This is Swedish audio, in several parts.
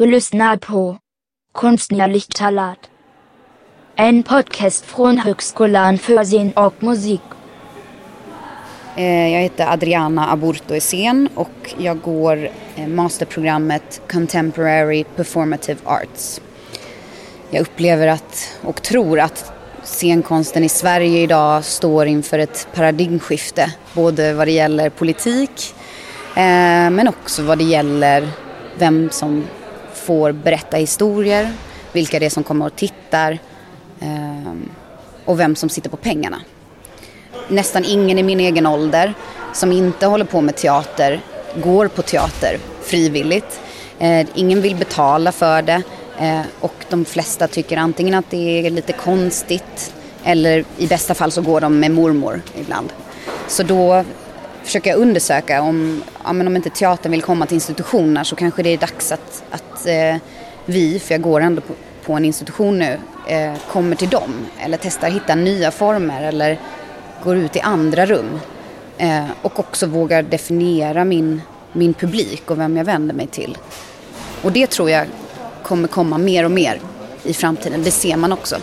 Du lyssnar på Konstnärligt talat. En podcast från Högskolan för scen och musik. Eh, jag heter Adriana Aburto Essén och jag går eh, masterprogrammet Contemporary Performative Arts. Jag upplever att och tror att scenkonsten i Sverige idag står inför ett paradigmskifte. Både vad det gäller politik eh, men också vad det gäller vem som får berätta historier, vilka det är som kommer och tittar eh, och vem som sitter på pengarna. Nästan ingen i min egen ålder som inte håller på med teater går på teater frivilligt. Eh, ingen vill betala för det eh, och de flesta tycker antingen att det är lite konstigt eller i bästa fall så går de med mormor ibland. Så då försöker jag undersöka om, ja, men om inte teatern vill komma till institutioner så kanske det är dags att, att eh, vi, för jag går ändå på, på en institution nu, eh, kommer till dem eller testar hitta nya former eller går ut i andra rum. Eh, och också vågar definiera min, min publik och vem jag vänder mig till. Och det tror jag kommer komma mer och mer i framtiden. Det ser man också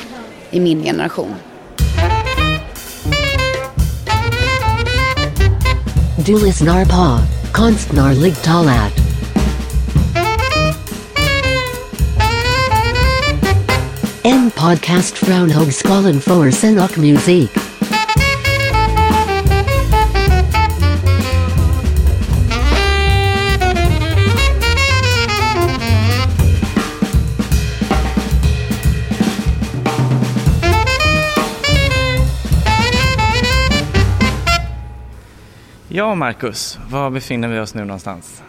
i min generation. Du lyssnar på Konstnärlig talat. Podcast från Högskolan för scen och musik. Ja, Marcus, var befinner vi oss nu någonstans?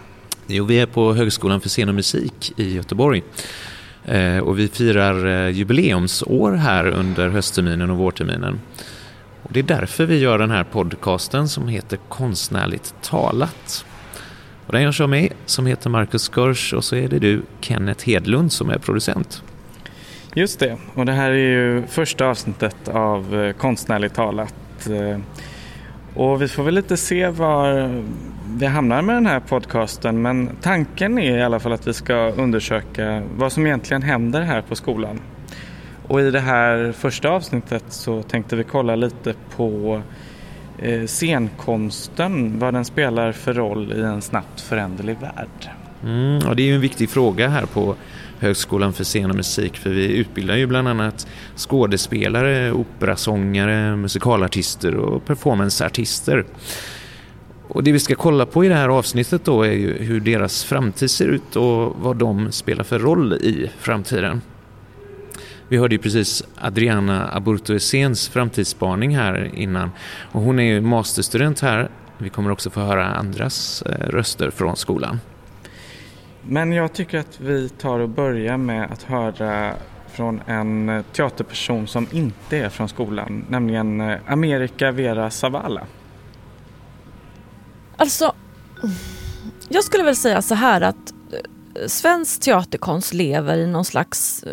Jo, vi är på Högskolan för scen och musik i Göteborg. Eh, och vi firar eh, jubileumsår här under höstterminen och vårterminen. Och det är därför vi gör den här podcasten som heter Konstnärligt talat. Och den görs av mig som heter Marcus Görsch och så är det du, Kenneth Hedlund, som är producent. Just det, och det här är ju första avsnittet av eh, Konstnärligt talat. Och vi får väl lite se var vi hamnar med den här podcasten men tanken är i alla fall att vi ska undersöka vad som egentligen händer här på skolan. Och i det här första avsnittet så tänkte vi kolla lite på eh, scenkonsten, vad den spelar för roll i en snabbt föränderlig värld. Mm, och det är ju en viktig fråga här på Högskolan för scen och musik för vi utbildar ju bland annat skådespelare, operasångare, musikalartister och performanceartister. Och det vi ska kolla på i det här avsnittet då är ju hur deras framtid ser ut och vad de spelar för roll i framtiden. Vi hörde ju precis Adriana Aburto Essens framtidsspaning här innan och hon är ju masterstudent här. Vi kommer också få höra andras eh, röster från skolan. Men jag tycker att vi tar och börjar med att höra från en eh, teaterperson som inte är från skolan, nämligen Amerika America Vera Zavala. Alltså, jag skulle väl säga så här att eh, svensk teaterkonst lever i någon slags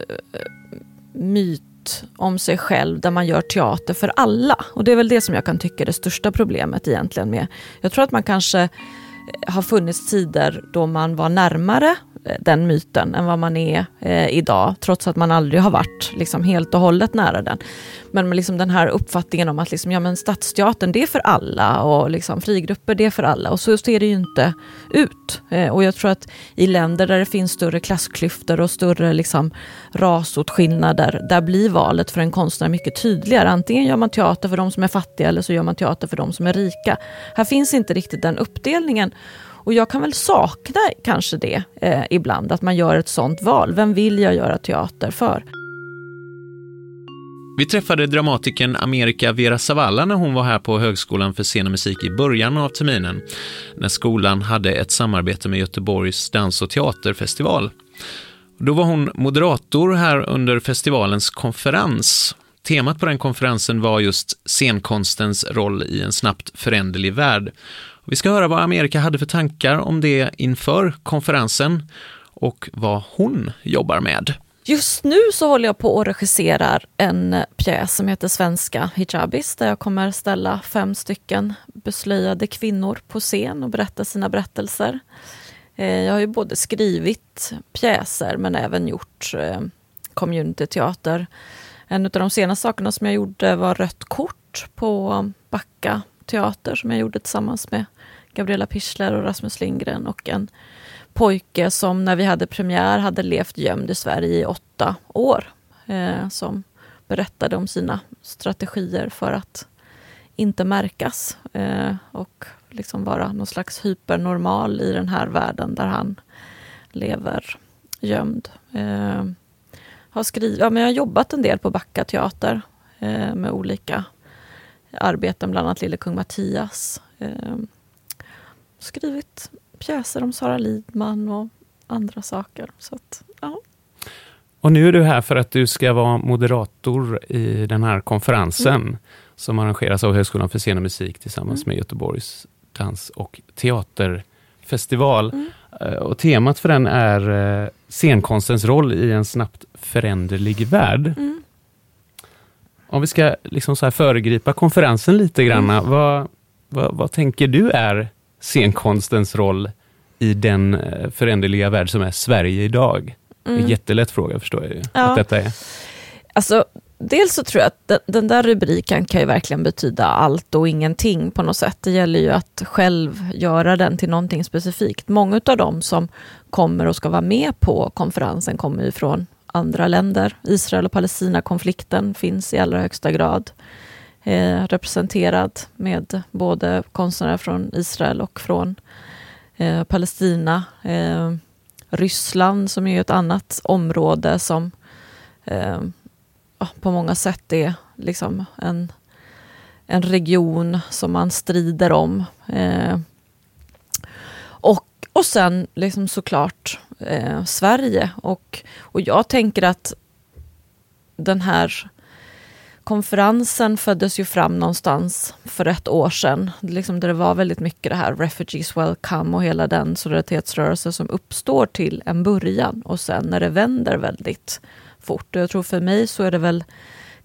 myt om sig själv där man gör teater för alla. Och det är väl det som jag kan tycka är det största problemet egentligen med. Jag tror att man kanske har funnits tider då man var närmare den myten än vad man är eh, idag, trots att man aldrig har varit liksom, helt och hållet nära den. Men med liksom den här uppfattningen om att liksom, ja, men stadsteatern det är för alla och liksom, frigrupper det är för alla och så ser det ju inte ut. Eh, och jag tror att i länder där det finns större klassklyftor och större liksom, rasåtskillnader, där blir valet för en konstnär mycket tydligare. Antingen gör man teater för de som är fattiga eller så gör man teater för de som är rika. Här finns inte riktigt den uppdelningen. Och jag kan väl sakna kanske det eh, ibland, att man gör ett sånt val. Vem vill jag göra teater för? Vi träffade dramatikern Amerika Vera Zavalla när hon var här på Högskolan för scen och musik i början av terminen, när skolan hade ett samarbete med Göteborgs dans och teaterfestival. Då var hon moderator här under festivalens konferens. Temat på den konferensen var just scenkonstens roll i en snabbt föränderlig värld. Vi ska höra vad Amerika hade för tankar om det inför konferensen och vad hon jobbar med. Just nu så håller jag på och regisserar en pjäs som heter Svenska hijabis där jag kommer ställa fem stycken beslöjade kvinnor på scen och berätta sina berättelser. Eh, jag har ju både skrivit pjäser men även gjort eh, communityteater. En av de senaste sakerna som jag gjorde var Rött kort på Backa teater som jag gjorde tillsammans med Gabriella Pichler och Rasmus Lindgren och en pojke som när vi hade premiär hade levt gömd i Sverige i åtta år. Eh, som berättade om sina strategier för att inte märkas eh, och liksom vara någon slags hypernormal i den här världen där han lever gömd. Eh, har, skrivit, ja, men jag har jobbat en del på Backa teater eh, med olika arbeten, bland annat Lille kung Mattias. Eh, Skrivit pjäser om Sara Lidman och andra saker. Så att, ja. Och nu är du här för att du ska vara moderator i den här konferensen mm. som arrangeras av Högskolan för scen och musik tillsammans mm. med Göteborgs dans och teaterfestival. Mm. Eh, och temat för den är eh, scenkonstens roll i en snabbt föränderlig värld. Mm. Om vi ska liksom så här föregripa konferensen lite grann, mm. vad, vad, vad tänker du är scenkonstens roll i den eh, föränderliga värld som är Sverige idag? Mm. En jättelätt fråga förstår jag ju. Ja. Att detta är. Alltså, dels så tror jag att den, den, där rubriken kan ju verkligen betyda allt och ingenting på något sätt. Det gäller ju att själv göra den till någonting specifikt. Många av dem som kommer och ska vara med på konferensen kommer ju från andra länder. Israel och Palestina-konflikten finns i allra högsta grad eh, representerad med både konstnärer från Israel och från eh, Palestina. Eh, Ryssland som är ett annat område som eh, på många sätt är liksom en, en region som man strider om. Eh, och, och sen liksom såklart eh, Sverige. Och, och jag tänker att den här konferensen föddes ju fram någonstans för ett år sedan. Liksom där det var väldigt mycket det här Refugees Welcome och hela den solidaritetsrörelse som uppstår till en början och sen när det vänder väldigt fort. Och jag tror för mig så är det väl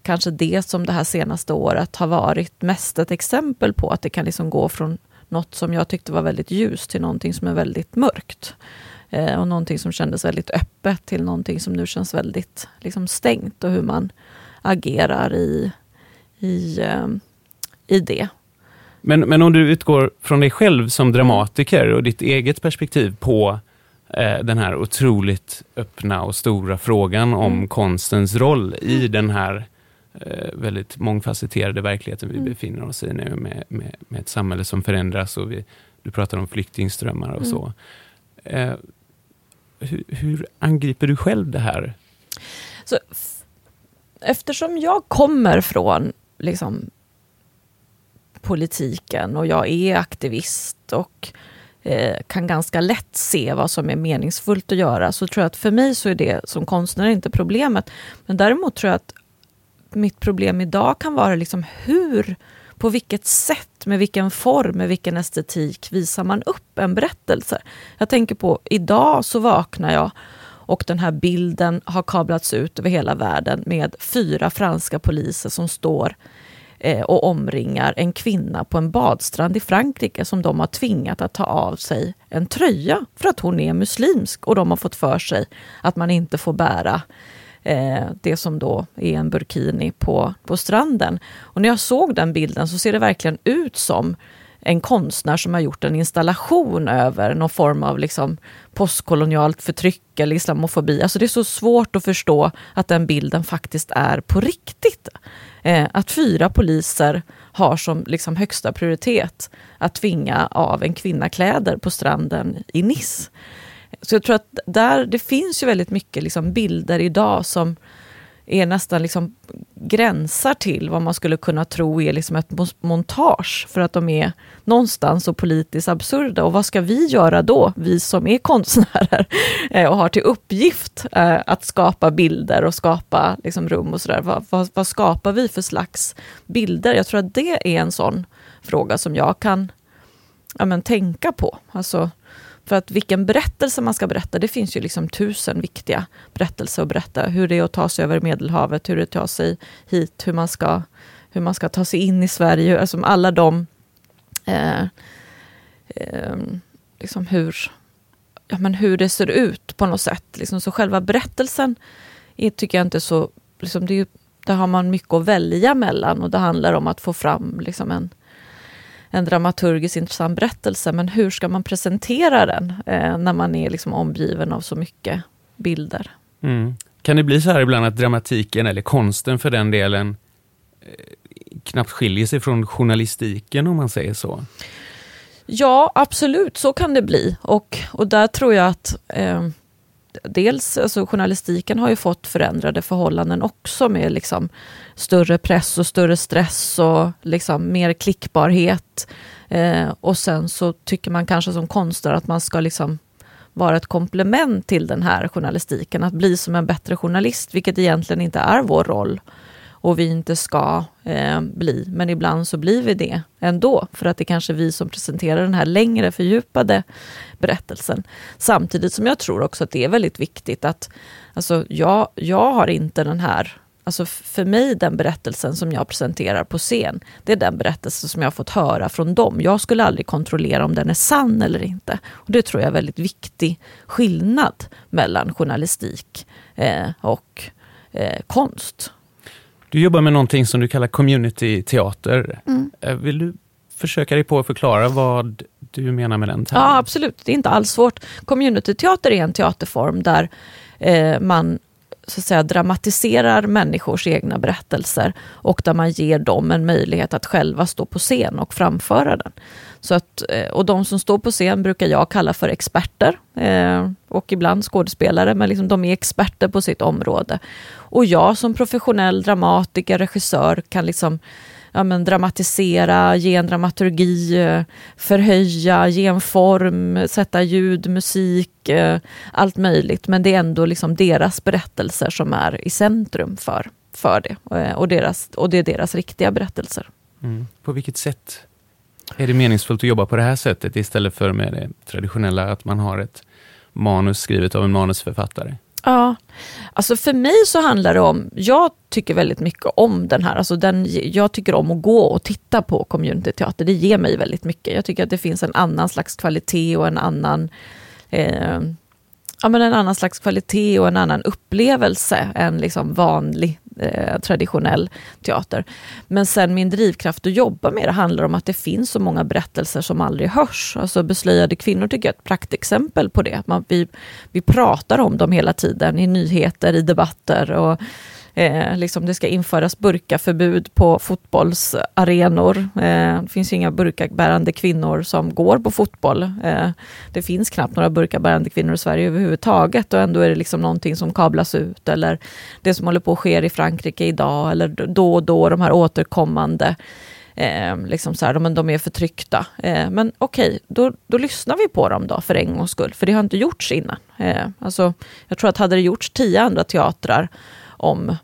kanske det som det här senaste året har varit mest ett exempel på att det kan liksom gå från något som jag tyckte var väldigt ljust till någonting som är väldigt mörkt. Eh, och någonting som kändes väldigt öppet till någonting som nu känns väldigt liksom, stängt och hur man agerar i, i, eh, i det. Men, men om du utgår från dig själv som dramatiker och ditt eget perspektiv på eh, den här otroligt öppna och stora frågan om mm. konstens roll i mm. den här eh, väldigt mångfacetterade verkligheten vi mm. befinner oss i nu med, med, med, ett samhälle som förändras och vi, du pratar om flyktingströmmar och mm. så. Eh, hur, hur, angriper du själv det här? Så eftersom jag kommer från liksom, politiken och jag är aktivist och eh, kan ganska lätt se vad som är meningsfullt att göra, så tror jag att för mig så är det som konstnär inte problemet. Men däremot tror jag att mitt problem idag kan vara liksom hur, på vilket sätt, med vilken form, med vilken estetik visar man upp en berättelse? Jag tänker på, idag så vaknar jag och den här bilden har kablats ut över hela världen med fyra franska poliser som står eh, och omringar en kvinna på en badstrand i Frankrike som de har tvingat att ta av sig en tröja för att hon är muslimsk och de har fått för sig att man inte får bära eh, det som då är en burkini på, på stranden. Och när jag såg den bilden så ser det verkligen ut som en konstnär som har gjort en installation över någon form av liksom postkolonialt förtryck eller islamofobi. Alltså det är så svårt att förstå att den bilden faktiskt är på riktigt. Eh, att fyra poliser har som liksom högsta prioritet att tvinga av en kvinna kläder på stranden i Nice. Så jag tror att där, det finns ju väldigt mycket liksom bilder idag som är nästan liksom gränsar till vad man skulle kunna tro är liksom ett montage, för att de är någonstans så politiskt absurda. Och vad ska vi göra då, vi som är konstnärer eh, och har till uppgift eh, att skapa bilder och skapa liksom rum och sådär. Vad, vad, vad skapar vi för slags bilder? Jag tror att det är en sån fråga som jag kan ja, men, tänka på. Alltså, för att vilken berättelse man ska berätta, det finns ju liksom tusen viktiga berättelser att berätta. Hur det är att ta sig över Medelhavet, hur det är att ta sig hit, hur man ska, hur man ska ta sig in i Sverige. Alltså alla de... Eh, eh, liksom hur, ja, men hur det ser ut på något sätt. Liksom, så själva berättelsen är, tycker jag inte så... Liksom, det är, där har man mycket att välja mellan och det handlar om att få fram liksom, en, en dramaturgiskt intressant berättelse. Men hur ska man presentera den eh, när man är liksom, omgiven av så mycket bilder? Mm. Kan det bli så här ibland att dramatiken, eller konsten för den delen, eh, knappt skiljer sig från journalistiken om man säger så? Ja, absolut, så kan det bli. Och, och där tror jag att eh, dels alltså, journalistiken har ju fått förändrade förhållanden också med liksom, större press och större stress och liksom, mer klickbarhet. Eh, och sen så tycker man kanske som konstnär att man ska liksom vara ett komplement till den här journalistiken, att bli som en bättre journalist, vilket egentligen inte är vår roll och vi inte ska eh, bli. Men ibland så blir vi det ändå, för att det kanske är vi som presenterar den här längre fördjupade berättelsen. Samtidigt som jag tror också att det är väldigt viktigt att, alltså jag, jag har inte den här Alltså för mig, den berättelsen som jag presenterar på scen, det är den berättelse som jag har fått höra från dem. Jag skulle aldrig kontrollera om den är sann eller inte. Och Det tror jag är en väldigt viktig skillnad mellan journalistik eh, och eh, konst. Du jobbar med någonting som du kallar community-teater. Mm. Eh, vill du försöka dig på att förklara vad du menar med den termen? Ja, absolut. Det är inte alls svårt. Community-teater är en teaterform där eh, man så att säga, dramatiserar människors egna berättelser och där man ger dem en möjlighet att själva stå på scen och framföra den. Så att, eh, och de som står på scen brukar jag kalla för experter eh, och ibland skådespelare, men liksom de är experter på sitt område. Och jag som professionell dramatiker, regissör kan liksom ja, men dramatisera, ge en dramaturgi, eh, förhöja, ge en form, sätta ljud, musik, eh, allt möjligt. Men det är ändå liksom deras berättelser som är i centrum för, för det. Eh, och, deras, och det är deras riktiga berättelser. Mm. På vilket sätt är det meningsfullt att jobba på det här sättet istället för med det traditionella att man har ett manus skrivet av en manusförfattare? Ja, alltså för mig så handlar det om, jag tycker väldigt mycket om den här, alltså den, jag tycker om att gå och titta på communityteater, det ger mig väldigt mycket. Jag tycker att det finns en annan slags kvalitet och en annan eh, ja, men en annan slags kvalitet och en annan upplevelse än liksom vanlig eh, traditionell teater. Men sen min drivkraft att jobba med det handlar om att det finns så många berättelser som aldrig hörs. Alltså Beslöjade kvinnor tycker jag är ett praktexempel på det. Man, vi, vi pratar om dem hela tiden i nyheter, i debatter. och Eh, liksom det ska införas burkaförbud på fotbollsarenor. Eh, det finns inga burkabärande kvinnor som går på fotboll. Eh, det finns knappt några burkabärande kvinnor i Sverige överhuvudtaget och ändå är det liksom någonting som kablas ut eller det som håller på att ske i Frankrike idag eller då och då de här återkommande Eh, liksom så här, de, de är förtryckta. Eh, men okej, okay, då, då lyssnar vi på dem då för en gångs skull, för det har inte gjorts innan. Eh, alltså, jag tror att hade det gjorts tio andra teatrar om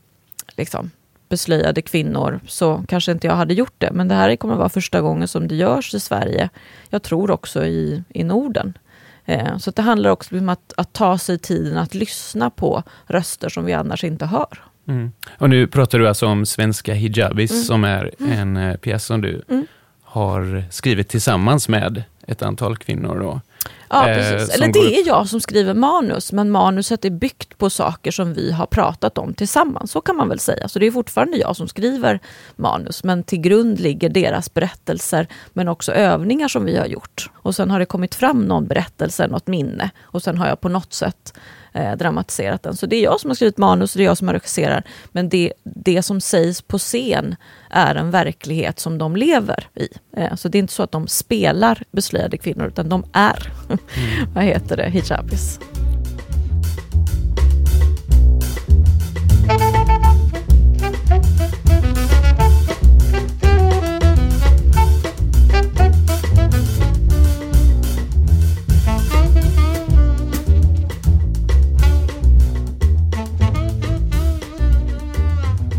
liksom, beslöjade kvinnor så kanske inte jag hade gjort det. Men det här kommer att vara första gången som det görs i Sverige. Jag tror också i, i Norden. Eh, så det handlar också om att, att, ta sig tiden att lyssna på röster som vi annars inte hör. Mm. Och nu pratar du alltså om Svenska hijabis mm. som är mm. en eh, pjäs som du mm. har skrivit tillsammans med ett antal kvinnor. Och, Ja, eh, precis. Eller det är jag som skriver manus, men manuset är byggt på saker som vi har pratat om tillsammans. Så kan man väl säga. Så det är fortfarande jag som skriver manus, men till grund ligger deras berättelser, men också övningar som vi har gjort. Och sen har det kommit fram någon berättelse, något minne, och sen har jag på något sätt eh, dramatiserat den. Så det är jag som har skrivit manus, det är jag som har regisserat. Men det, det som sägs på scen är en verklighet som de lever i. Eh, så det är inte så att de spelar beslöjade kvinnor, utan de är, mm. vad heter det, hijabis.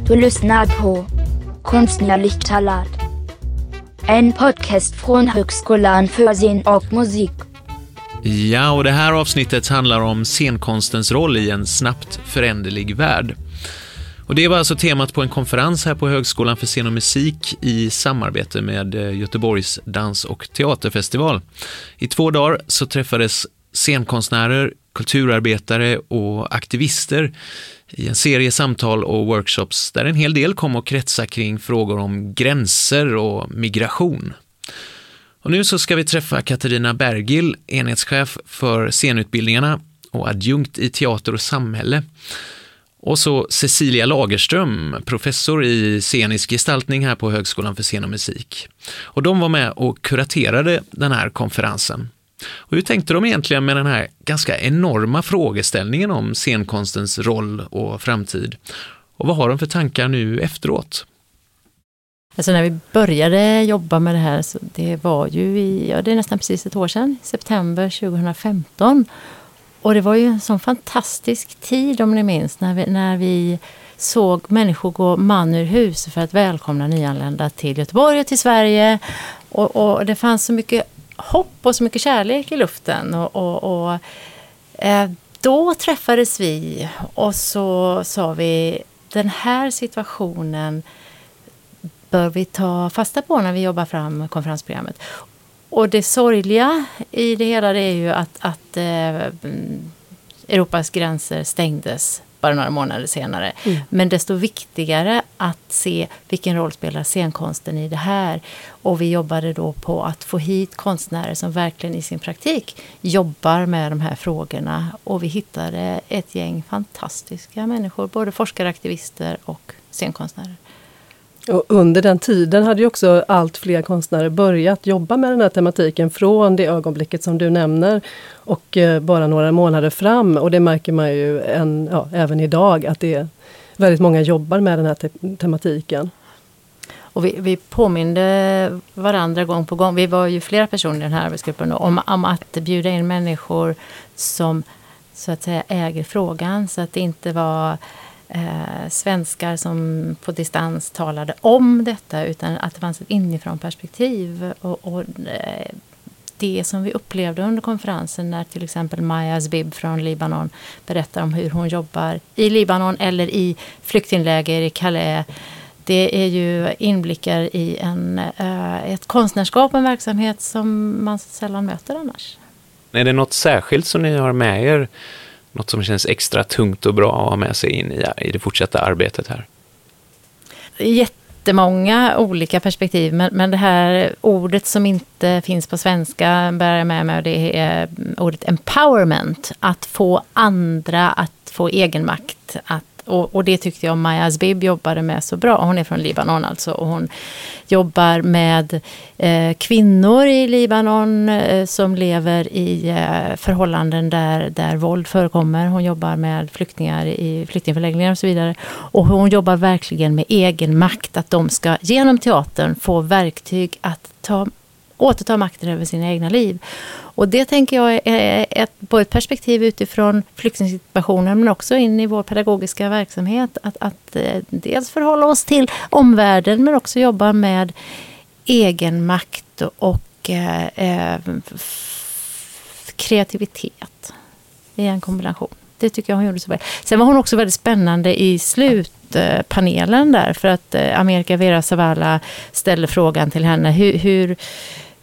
Du lyssnar på Konstnärligt talat. En podcast från Högskolan för scen och musik. Ja, och det här avsnittet handlar om scenkonstens roll i en snabbt föränderlig värld. Och det var alltså temat på en konferens här på Högskolan för scen och musik i samarbete med eh, Göteborgs dans och teaterfestival. I två dagar så träffades scenkonstnärer, kulturarbetare och aktivister i en serie samtal och workshops där en hel del kom att kretsa kring frågor om gränser och migration. Och nu så ska vi träffa Katarina Bergil, enhetschef för scenutbildningarna och adjunkt i teater och samhälle. Och så Cecilia Lagerström, professor i scenisk gestaltning här på Högskolan för scen och musik. Och de var med och kuraterade den här konferensen. Och hur tänkte de egentligen med den här ganska enorma frågeställningen om scenkonstens roll och framtid? Och vad har de för tankar nu efteråt? Alltså när vi började jobba med det här, så det var ju i, ja det är nästan precis ett år sedan, september 2015. Och det var ju en sån fantastisk tid om ni minns, när vi, när vi såg människor gå man ur hus för att välkomna nyanlända till Göteborg och till Sverige. Och, och det fanns så mycket hopp och så mycket kärlek i luften. Och, och, och eh, då träffades vi och så sa vi den här situationen bör vi ta fasta på när vi jobbar fram konferensprogrammet. Och det sorgliga i det hela det är ju att, att eh, mm, Europas gränser stängdes bara några månader senare. Mm. Men desto viktigare att se vilken roll spelar scenkonsten i det här. Och vi jobbade då på att få hit konstnärer som verkligen i sin praktik jobbar med de här frågorna. Och vi hittade ett gäng fantastiska människor, både forskaraktivister och scenkonstnärer. Och under den tiden hade ju också allt fler konstnärer börjat jobba med den här tematiken från det ögonblicket som du nämner och eh, bara några månader fram. Och det märker man ju en, ja, även idag att det är väldigt många jobbar med den här te tematiken. Och vi, vi påminde varandra gång på gång, vi var ju flera personer i den här arbetsgruppen, om, om att bjuda in människor som så att säga äger frågan. Så att det inte var eh, svenskar som på distans talade om detta utan att det fanns ett inifrån perspektiv. Och, och eh, det som vi upplevde under konferensen när till exempel Maya Zbib från Libanon berättar om hur hon jobbar i Libanon eller i flyktingläger i Calais. Det är ju inblickar i en, eh, ett konstnärskap och en verksamhet som man sällan möter annars. Är det något särskilt som ni har med er något som känns extra tungt och bra att ha med sig in i, i det fortsatta arbetet här? Jättemånga olika perspektiv, men, men det här ordet som inte finns på svenska bär jag med mig och det är eh, ordet empowerment. Att få andra att få egenmakt, att och, och, det tyckte jag Maja Azbib jobbade med så bra. Hon är från Libanon alltså. Och hon jobbar med eh, kvinnor i Libanon eh, som lever i eh, förhållanden där, där våld förekommer. Hon jobbar med flyktingar i flyktingförläggningar och så vidare. Och hon jobbar verkligen med egen makt. Att de ska genom teatern få verktyg att ta återta makten över sina egna liv. Och det tänker jag är ett, både ett perspektiv utifrån flyktingsituationen men också in i vår pedagogiska verksamhet. Att, att eh, dels förhålla oss till omvärlden men också jobba med egen makt och eh, eh kreativitet i en kombination. Det tycker jag hon gjorde så väl. Sen var hon också väldigt spännande i slutpanelen där för att eh, Amerika Vera Zavala ställde frågan till henne hur, hur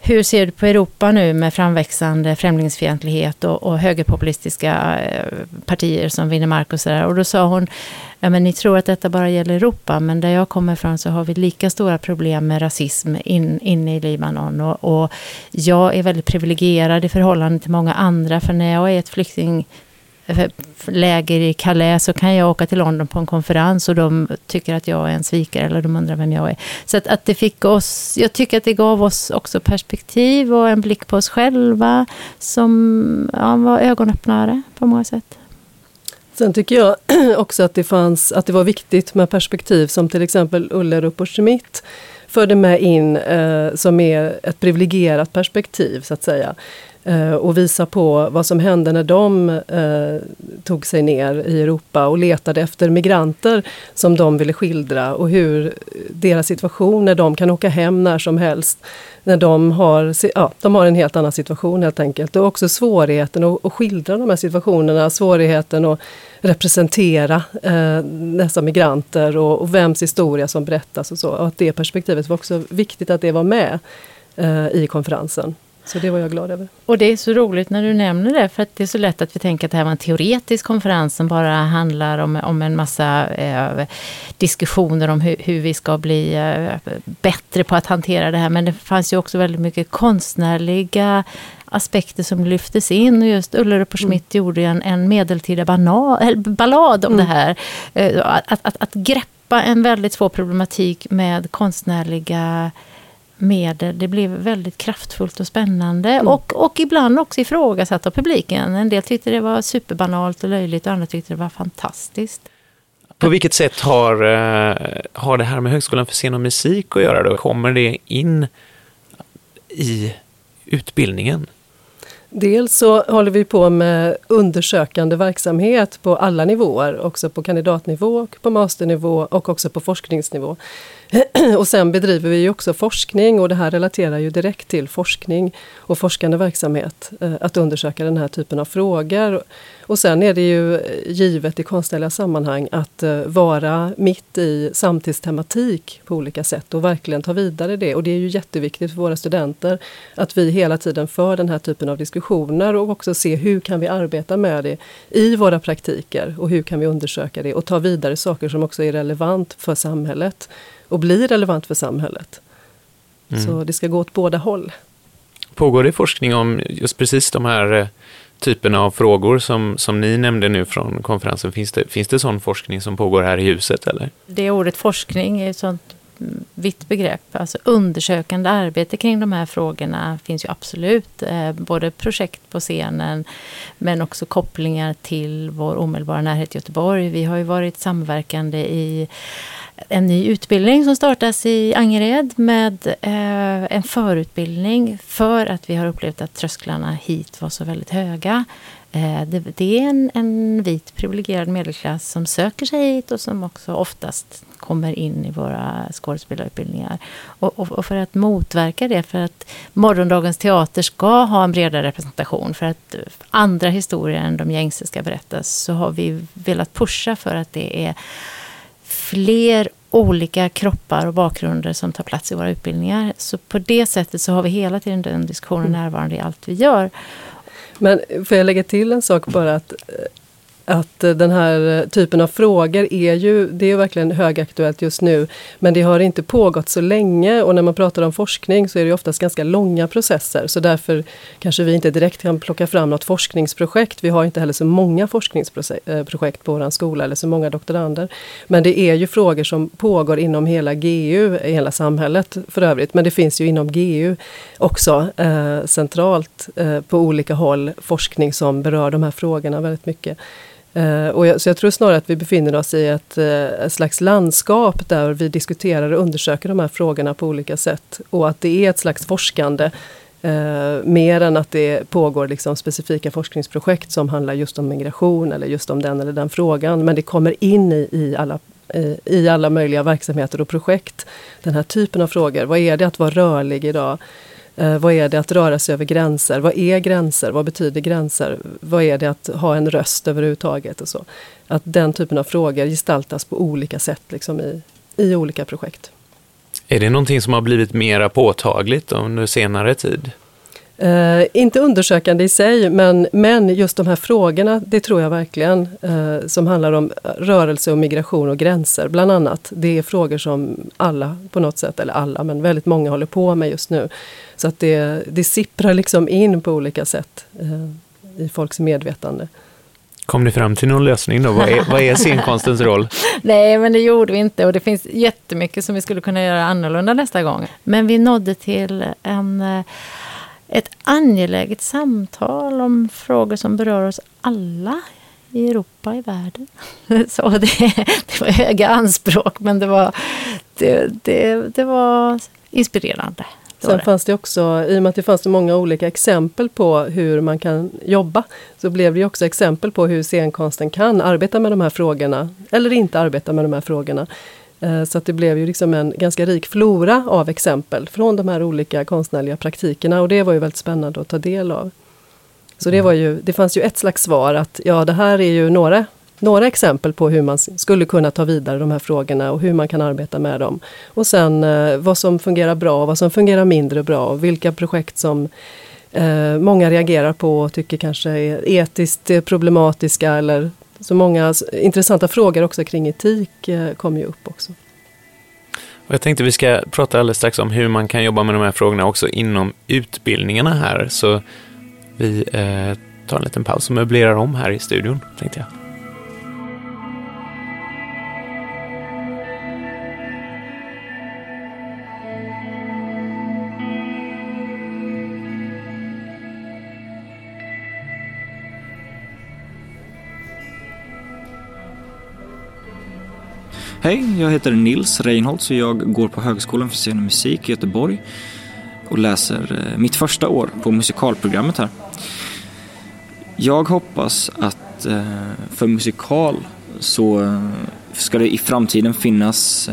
hur ser du på Europa nu med framväxande främlingsfientlighet och, och högerpopulistiska eh, partier som vinner mark och sådär. Och då sa hon, ja men ni tror att detta bara gäller Europa, men där jag kommer ifrån så har vi lika stora problem med rasism in, inne i Libanon. Och, och jag är väldigt privilegierad i förhållande till många andra, för när jag är ett flykting Eh, läger i Calais så kan jag åka till London på en konferens och de tycker att jag är en svikare eller de undrar vem jag är. Så att, att det fick oss, jag tycker att det gav oss också perspektiv och en blick på oss själva som ja, var ögonöppnare på många sätt. Sen tycker jag också att det, fanns, att det var viktigt med perspektiv som till exempel Ullerup och Schmidt förde med in eh, som är ett privilegierat perspektiv så att säga. Eh, och visa på vad som hände när de eh, tog sig ner i Europa och letade efter migranter som de ville skildra och hur deras situation när de kan åka hem när som helst. När de har, ja, de har en helt annan situation helt enkelt. Och också svårigheten att, att skildra de här situationerna, svårigheten att representera eh, dessa migranter och, och vems historia som berättas och så. Och att det perspektivet var också viktigt att det var med eh, i konferensen. Så det var jag glad över. Och det är så roligt när du nämner det, för att det är så lätt att vi tänker att det här var en teoretisk konferens som bara handlar om, om en massa eh, diskussioner om hur, hur, vi ska bli eh, bättre på att hantera det här. Men det fanns ju också väldigt mycket konstnärliga aspekter som lyftes in. Och just Ullerup och Schmidt mm. gjorde en, en medeltida bana, ballad om mm. det här. Eh, att, att, att greppa en väldigt svår problematik med konstnärliga medel. Det blev väldigt kraftfullt och spännande. Mm. Och, och ibland också ifrågasatt av publiken. En del tyckte det var superbanalt och löjligt och andra tyckte det var fantastiskt. På vilket sätt har, eh, har det här med Högskolan för scen och musik att göra? Då? Kommer det in i utbildningen? Dels så håller vi på med undersökande verksamhet på alla nivåer, också på kandidatnivå, på masternivå och också på forskningsnivå. och sen bedriver vi också forskning och det här relaterar ju direkt till forskning och forskande verksamhet. Eh, att undersöka den här typen av frågor. Och sen är det ju givet i konstnärliga sammanhang att eh, vara mitt i samtidstematik på olika sätt och verkligen ta vidare det. Och det är ju jätteviktigt för våra studenter att vi hela tiden för den här typen av diskussioner och också se hur kan vi arbeta med det i våra praktiker och hur kan vi undersöka det och ta vidare saker som också är relevant för samhället och blir relevant för samhället. Mm. Så det ska gå åt båda håll. Pågår det forskning om just precis de här eh, typerna av frågor som, som ni nämnde nu från konferensen? Finns det, finns det sån forskning som pågår här i huset? Eller? Det ordet forskning är ett sånt vitt begrepp. Alltså undersökande arbete kring de här frågorna finns ju absolut. Eh, både projekt på scenen men också kopplingar till vår omedelbara närhet Göteborg. Vi har ju varit samverkande i en ny utbildning som startas i Angered med eh, en förutbildning för att vi har upplevt att trösklarna hit var så väldigt höga. Eh, det, det, är en, en vit privilegierad medelklass som söker sig hit och som också oftast kommer in i våra skådespelarutbildningar. Och, och, och, för att motverka det, för att morgondagens teater ska ha en bredare representation, för att andra historier än de gängse ska berättas, så har vi velat pusha för att det är fler olika kroppar och bakgrunder som tar plats i våra utbildningar. Så på det sättet så har vi hela tiden den diskussionen mm. närvarande i allt vi gör. Men får jag lägga till en sak bara att eh, att eh, den här eh, typen av frågor är ju, det är verkligen högaktuellt just nu. Men det har inte pågått så länge och när man pratar om forskning så är det oftast ganska långa processer. Så därför kanske vi inte direkt kan plocka fram något forskningsprojekt. Vi har inte heller så många forskningsprojekt eh, på vår skola eller så många doktorander. Men det är ju frågor som pågår inom hela GU, hela samhället för övrigt. Men det finns ju inom GU också eh, centralt eh, på olika håll forskning som berör de här frågorna väldigt mycket. Uh, och jag, så jag tror snarare att vi befinner oss i ett, uh, ett, slags landskap där vi diskuterar och undersöker de här frågorna på olika sätt. Och att det är ett slags forskande uh, mer än att det pågår liksom specifika forskningsprojekt som handlar just om migration eller just om den eller den frågan. Men det kommer in i, i alla i alla möjliga verksamheter och projekt. Den här typen av frågor. Vad är det att vara rörlig idag? Eh, vad är det att röra sig över gränser? Vad är gränser? Vad betyder gränser? Vad är det att ha en röst överhuvudtaget? Och så. Att den typen av frågor gestaltas på olika sätt liksom i, i olika projekt. Är det någonting som har blivit mera påtagligt under senare tid? Uh, inte undersökande i sig, men, men just de här frågorna, det tror jag verkligen, uh, som handlar om rörelse och migration och gränser bland annat. Det är frågor som alla på något sätt, eller alla, men väldigt många håller på med just nu. Så att det, det sipprar liksom in på olika sätt uh, i folks medvetande. Kom ni fram till någon lösning då? Vad är, vad är scenkonstens roll? Nej, men det gjorde vi inte och det finns jättemycket som vi skulle kunna göra annorlunda nästa gång. Men vi nådde till en ett angeläget samtal om frågor som berör oss alla i Europa, i världen. Så det, det var höga anspråk, men det var, det, det, det var inspirerande. Sen fanns det också, i och med att det fanns så många olika exempel på hur man kan jobba, så blev det också exempel på hur scenkonsten kan arbeta med de här frågorna, eller inte arbeta med de här frågorna. Eh, så att det blev ju liksom en ganska rik flora av exempel från de här olika konstnärliga praktikerna och det var ju väldigt spännande att ta del av. Så det, var ju, det fanns ju ett slags svar att ja, det här är ju några, några exempel på hur man skulle kunna ta vidare de här frågorna och hur man kan arbeta med dem. Och sen eh, vad som fungerar bra och vad som fungerar mindre bra och vilka projekt som eh, många reagerar på och tycker kanske är etiskt problematiska eller så många intressanta frågor också kring etik eh, kom kommer ju upp också. Och jag tänkte vi ska prata alldeles strax om hur man kan jobba med de här frågorna också inom utbildningarna här. Så vi eh, tar en liten paus och möblerar om här i studion, tänkte jag. Hej, jag heter Nils Reinholtz och jag går på Högskolan för scen och musik i Göteborg och läser eh, mitt första år på musikalprogrammet här. Jag hoppas att eh, för musikal så eh, ska det i framtiden finnas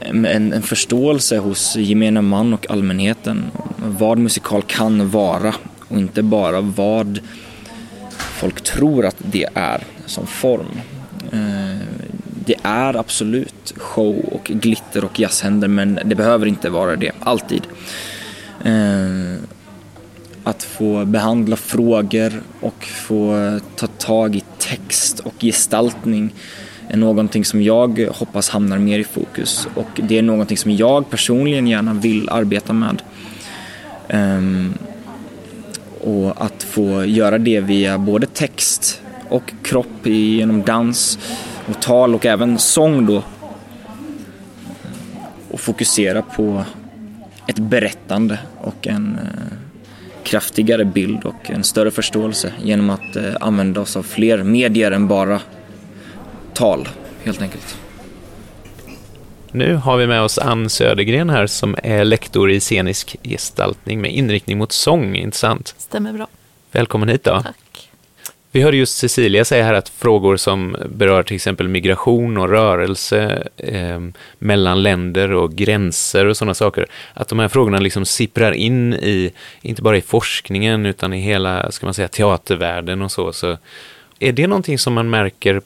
en, en förståelse hos gemene man och allmänheten vad musikal kan vara och inte bara vad folk tror att det är som form. Det är absolut show och glitter och jazzhänder men det behöver inte vara det, alltid. Eh, att få behandla frågor och få ta tag i text och gestaltning är någonting som jag hoppas hamnar mer i fokus och det är någonting som jag personligen gärna vill arbeta med. Eh, och att få göra det via både text och kropp genom dans och tal och även sång då. Och fokusera på ett berättande och en eh, kraftigare bild och en större förståelse genom att eh, använda oss av fler medier än bara tal helt enkelt. Nu har vi med oss Ann Södergren här som är lektor i scenisk gestaltning med inriktning mot sång, intressant? Stämmer bra. Välkommen hit då. Tack. Vi hörde just Cecilia säga här att frågor som berör till exempel migration och rörelse eh, mellan länder och gränser och sådana saker, att de här frågorna liksom sipprar in i, inte bara i forskningen utan i hela, ska man säga, teatervärlden och så. så är det någonting som man märker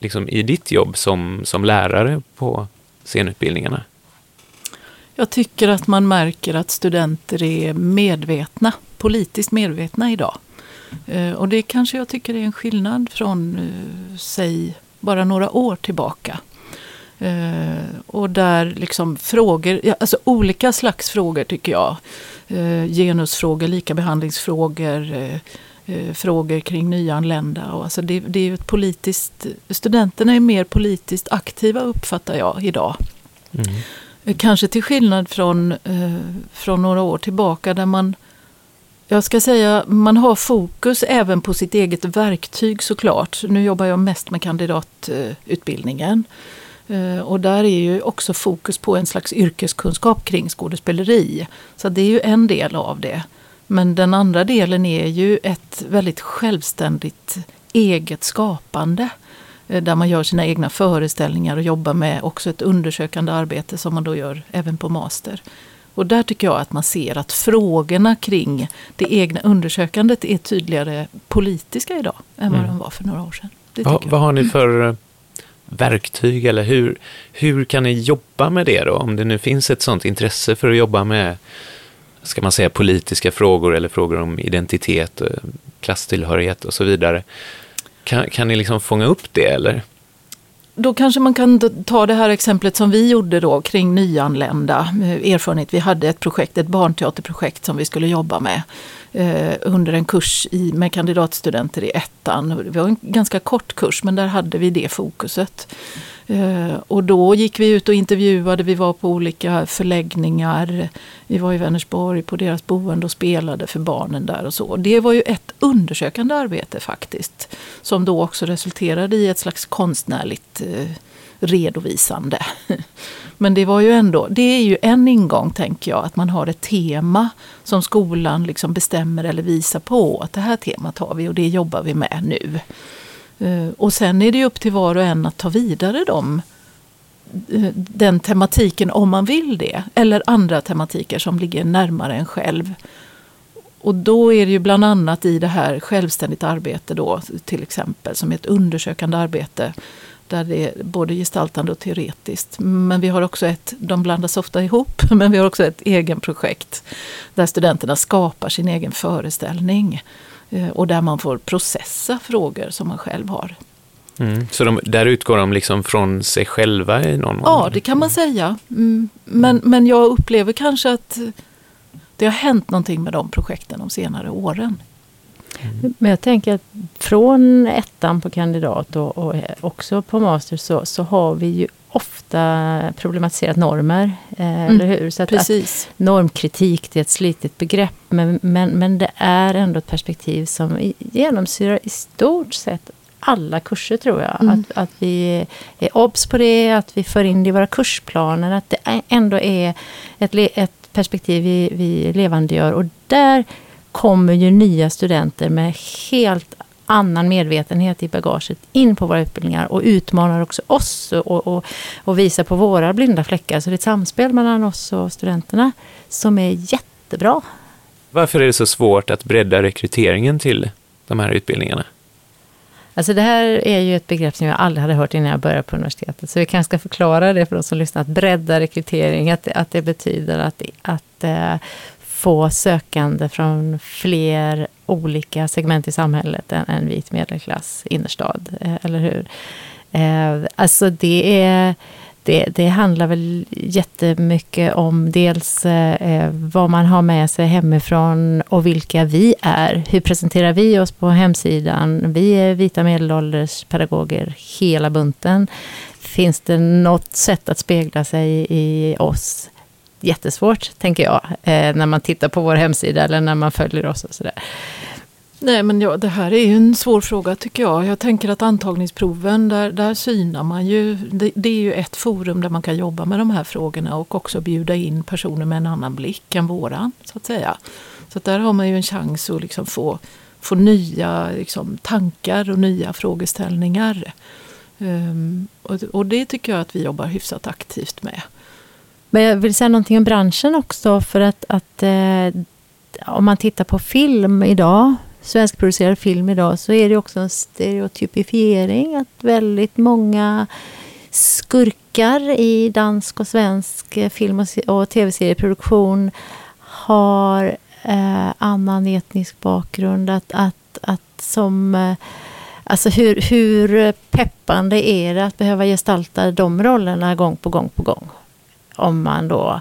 liksom, i ditt jobb som, som lärare på scenutbildningarna? Jag tycker att man märker att studenter är medvetna, politiskt medvetna idag. Eh, och det kanske jag tycker är en skillnad från, eh, säg, bara några år tillbaka. Eh, och där liksom frågor, alltså olika slags frågor tycker jag. Genusfrågor, likabehandlingsfrågor, frågor kring nyanlända. Och alltså det, det är ett politiskt, studenterna är mer politiskt aktiva uppfattar jag idag. Mm. Kanske till skillnad från, från några år tillbaka där man jag ska säga, man har fokus även på sitt eget verktyg såklart. Nu jobbar jag mest med kandidatutbildningen. Eh, och där är ju också fokus på en slags yrkeskunskap kring skådespeleri. Så det är ju en del av det. Men den andra delen är ju ett väldigt självständigt eget skapande. Eh, där man gör sina egna föreställningar och jobbar med också ett undersökande arbete som man då gör även på master. Och där tycker jag att man ser att frågorna kring det egna undersökandet är tydligare politiska idag än vad mm. de var för några år sedan. Va, vad har ni för eh, verktyg eller hur, hur kan ni jobba med det då? Om det nu finns ett sånt intresse för att jobba med ska man säga politiska frågor eller frågor om identitet, eh, klasstillhörighet och så vidare. Kan, kan ni liksom fånga upp det eller? Då kanske man kan ta det här exemplet som vi gjorde då kring nyanlända. Eh, erfarenhet. Vi hade ett projekt, ett barnteaterprojekt som vi skulle jobba med eh, under en kurs i, med kandidatstudenter i ettan. Det var en ganska kort kurs men där hade vi det fokuset. Eh, och då gick vi ut och intervjuade, vi var på olika förläggningar. Vi var i Vänersborg på deras boende och spelade för barnen där och så. Det var ju ett undersökande arbete faktiskt. Som då också resulterade i ett slags konstnärligt eh, redovisande. Men det var ju ändå, det är ju en ingång tänker jag, att man har ett tema som skolan liksom bestämmer eller visar på att det här temat har vi och det jobbar vi med nu. Eh, och sen är det upp till var och en att ta vidare dem, eh, den tematiken om man vill det. Eller andra tematiker som ligger närmare en själv. Och då är det ju bland annat i det här självständigt arbete då till exempel som är ett undersökande arbete där det är både gestaltande och teoretiskt. Men vi har också ett, de blandas ofta ihop, men vi har också ett egenprojekt där studenterna skapar sin egen föreställning eh, och där man får processa frågor som man själv har. Mm. Så de, där utgår de liksom från sig själva i någon mån? Ja, det kan man säga. Mm. Men, men jag upplever kanske att det har hänt någonting med de projekten de senare åren. Mm. Men jag tänker att från ettan på kandidat och, och också på master så, så har vi ju ofta problematiserat normer. Eh, mm, eller hur? Så att. Att normkritik det är ett slitet begrepp men, men, men det är ändå ett perspektiv som genomsyrar i stort sett alla kurser tror jag. Mm. Att, att vi är obs på det, att vi för in det i våra kursplaner. Att det ändå är ett, ett perspektiv vi, vi levandegör. Och där kommer ju nya studenter med helt annan medvetenhet i bagaget in på våra utbildningar och utmanar också oss och, och, och visar på våra blinda fläckar. Så det är ett samspel mellan oss och studenterna som är jättebra. Varför är det så svårt att bredda rekryteringen till de här utbildningarna? Alltså det här är ju ett begrepp som jag aldrig hade hört innan jag började på universitetet. Så vi kanske ska förklara det för de som lyssnar. Att bredda rekrytering, att, att det betyder att, att eh, få sökande från fler olika segment i samhället än en vit medelklass innerstad. Eh, eller hur? Eh, alltså det är det, det, handlar väl jättemycket om dels eh, eh, vad man har med sig hemifrån och vilka vi är. Hur presenterar vi oss på hemsidan? Vi är vita medelålders pedagoger, hela bunten. Finns det något sätt att spegla sig i oss? Jättesvårt, tänker jag, eh, när man tittar på vår hemsida eller när man följer oss och sådär. Nej men ja, det här är ju en svår fråga tycker jag. Jag tänker att antagningsproven, där, där synar man ju. Det, det, är ju ett forum där man kan jobba med de här frågorna och också bjuda in personer med en annan blick än våran. Så att säga. Så att där har man ju en chans att liksom få, få nya liksom, tankar och nya frågeställningar. Um, och, och det tycker jag att vi jobbar hyfsat aktivt med. Men jag vill säga någonting om branschen också för att, att eh, om man tittar på film idag svenskproducerad film idag så är det också en stereotypifiering. Att väldigt många skurkar i dansk och svensk eh, film och, tv-serieproduktion har eh, annan etnisk bakgrund. Att, att, att som... Eh, alltså hur, hur peppande är det att behöva gestalta de rollerna gång på gång på gång? Om man då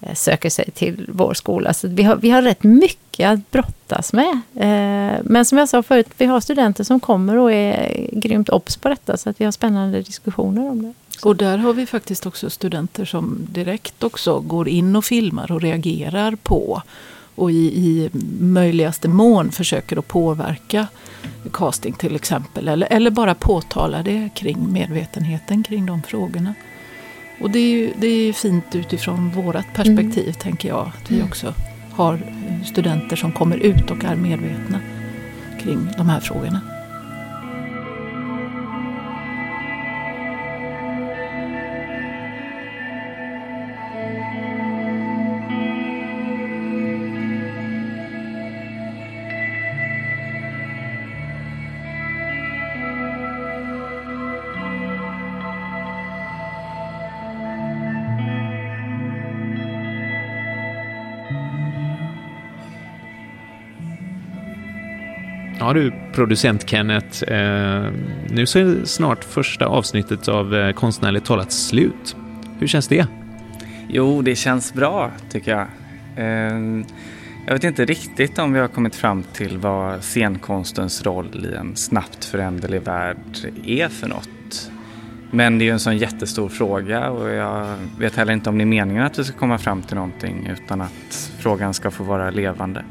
eh, söker sig till vår skola. Så vi har, vi har rätt mycket att brottas med. Eh, men som jag sa förut, vi har studenter som kommer och är grymt obs på detta. Så att vi har spännande diskussioner om det. Och där har vi faktiskt också studenter som direkt också går in och filmar och reagerar på och i, i möjligaste mån försöker att påverka casting till exempel. Eller, eller bara påtala det kring medvetenheten kring de frågorna. Och det är ju det är fint utifrån vårt perspektiv, mm. tänker jag. Att vi mm. också har studenter som kommer ut och är medvetna kring de här frågorna. Ja du, producent Kenneth. Eh, nu så är snart första avsnittet av eh, Konstnärligt talat slut. Hur känns det? Jo, det känns bra tycker jag. Eh, jag vet inte riktigt om vi har kommit fram till vad scenkonstens roll i en snabbt föränderlig värld är för något. Men det är ju en sån jättestor fråga och jag vet heller inte om det är meningen att vi ska komma fram till någonting utan att frågan ska få vara levande.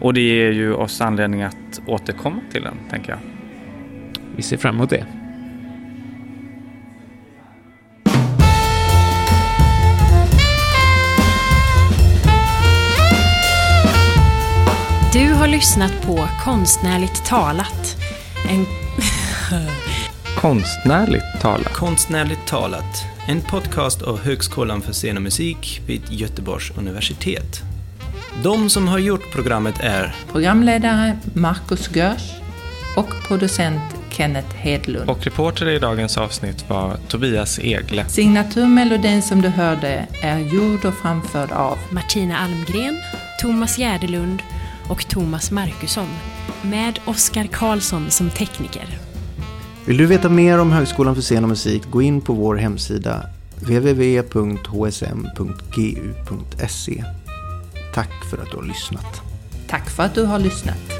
Och det ger ju oss anledning att återkomma till den, tänker jag. Vi ser fram emot det. Du har lyssnat på Konstnärligt talat. En... Konstnärligt talat? Konstnärligt talat. En podcast av Högskolan för scen och musik vid Göteborgs universitet. De som har gjort programmet är programledare Marcus Görs och producent Kenneth Hedlund. Och reporter i dagens avsnitt var Tobias Egle. Signaturmelodin som du hörde är gjord och framförd av Martina Almgren, Thomas Gärdelund och Thomas Markusson. Med Oskar Karlsson som tekniker. Vill du veta mer om Högskolan för scen och musik, gå in på vår hemsida www.hsm.gu.se. Tack för att du har lyssnat. Tack för att du har lyssnat.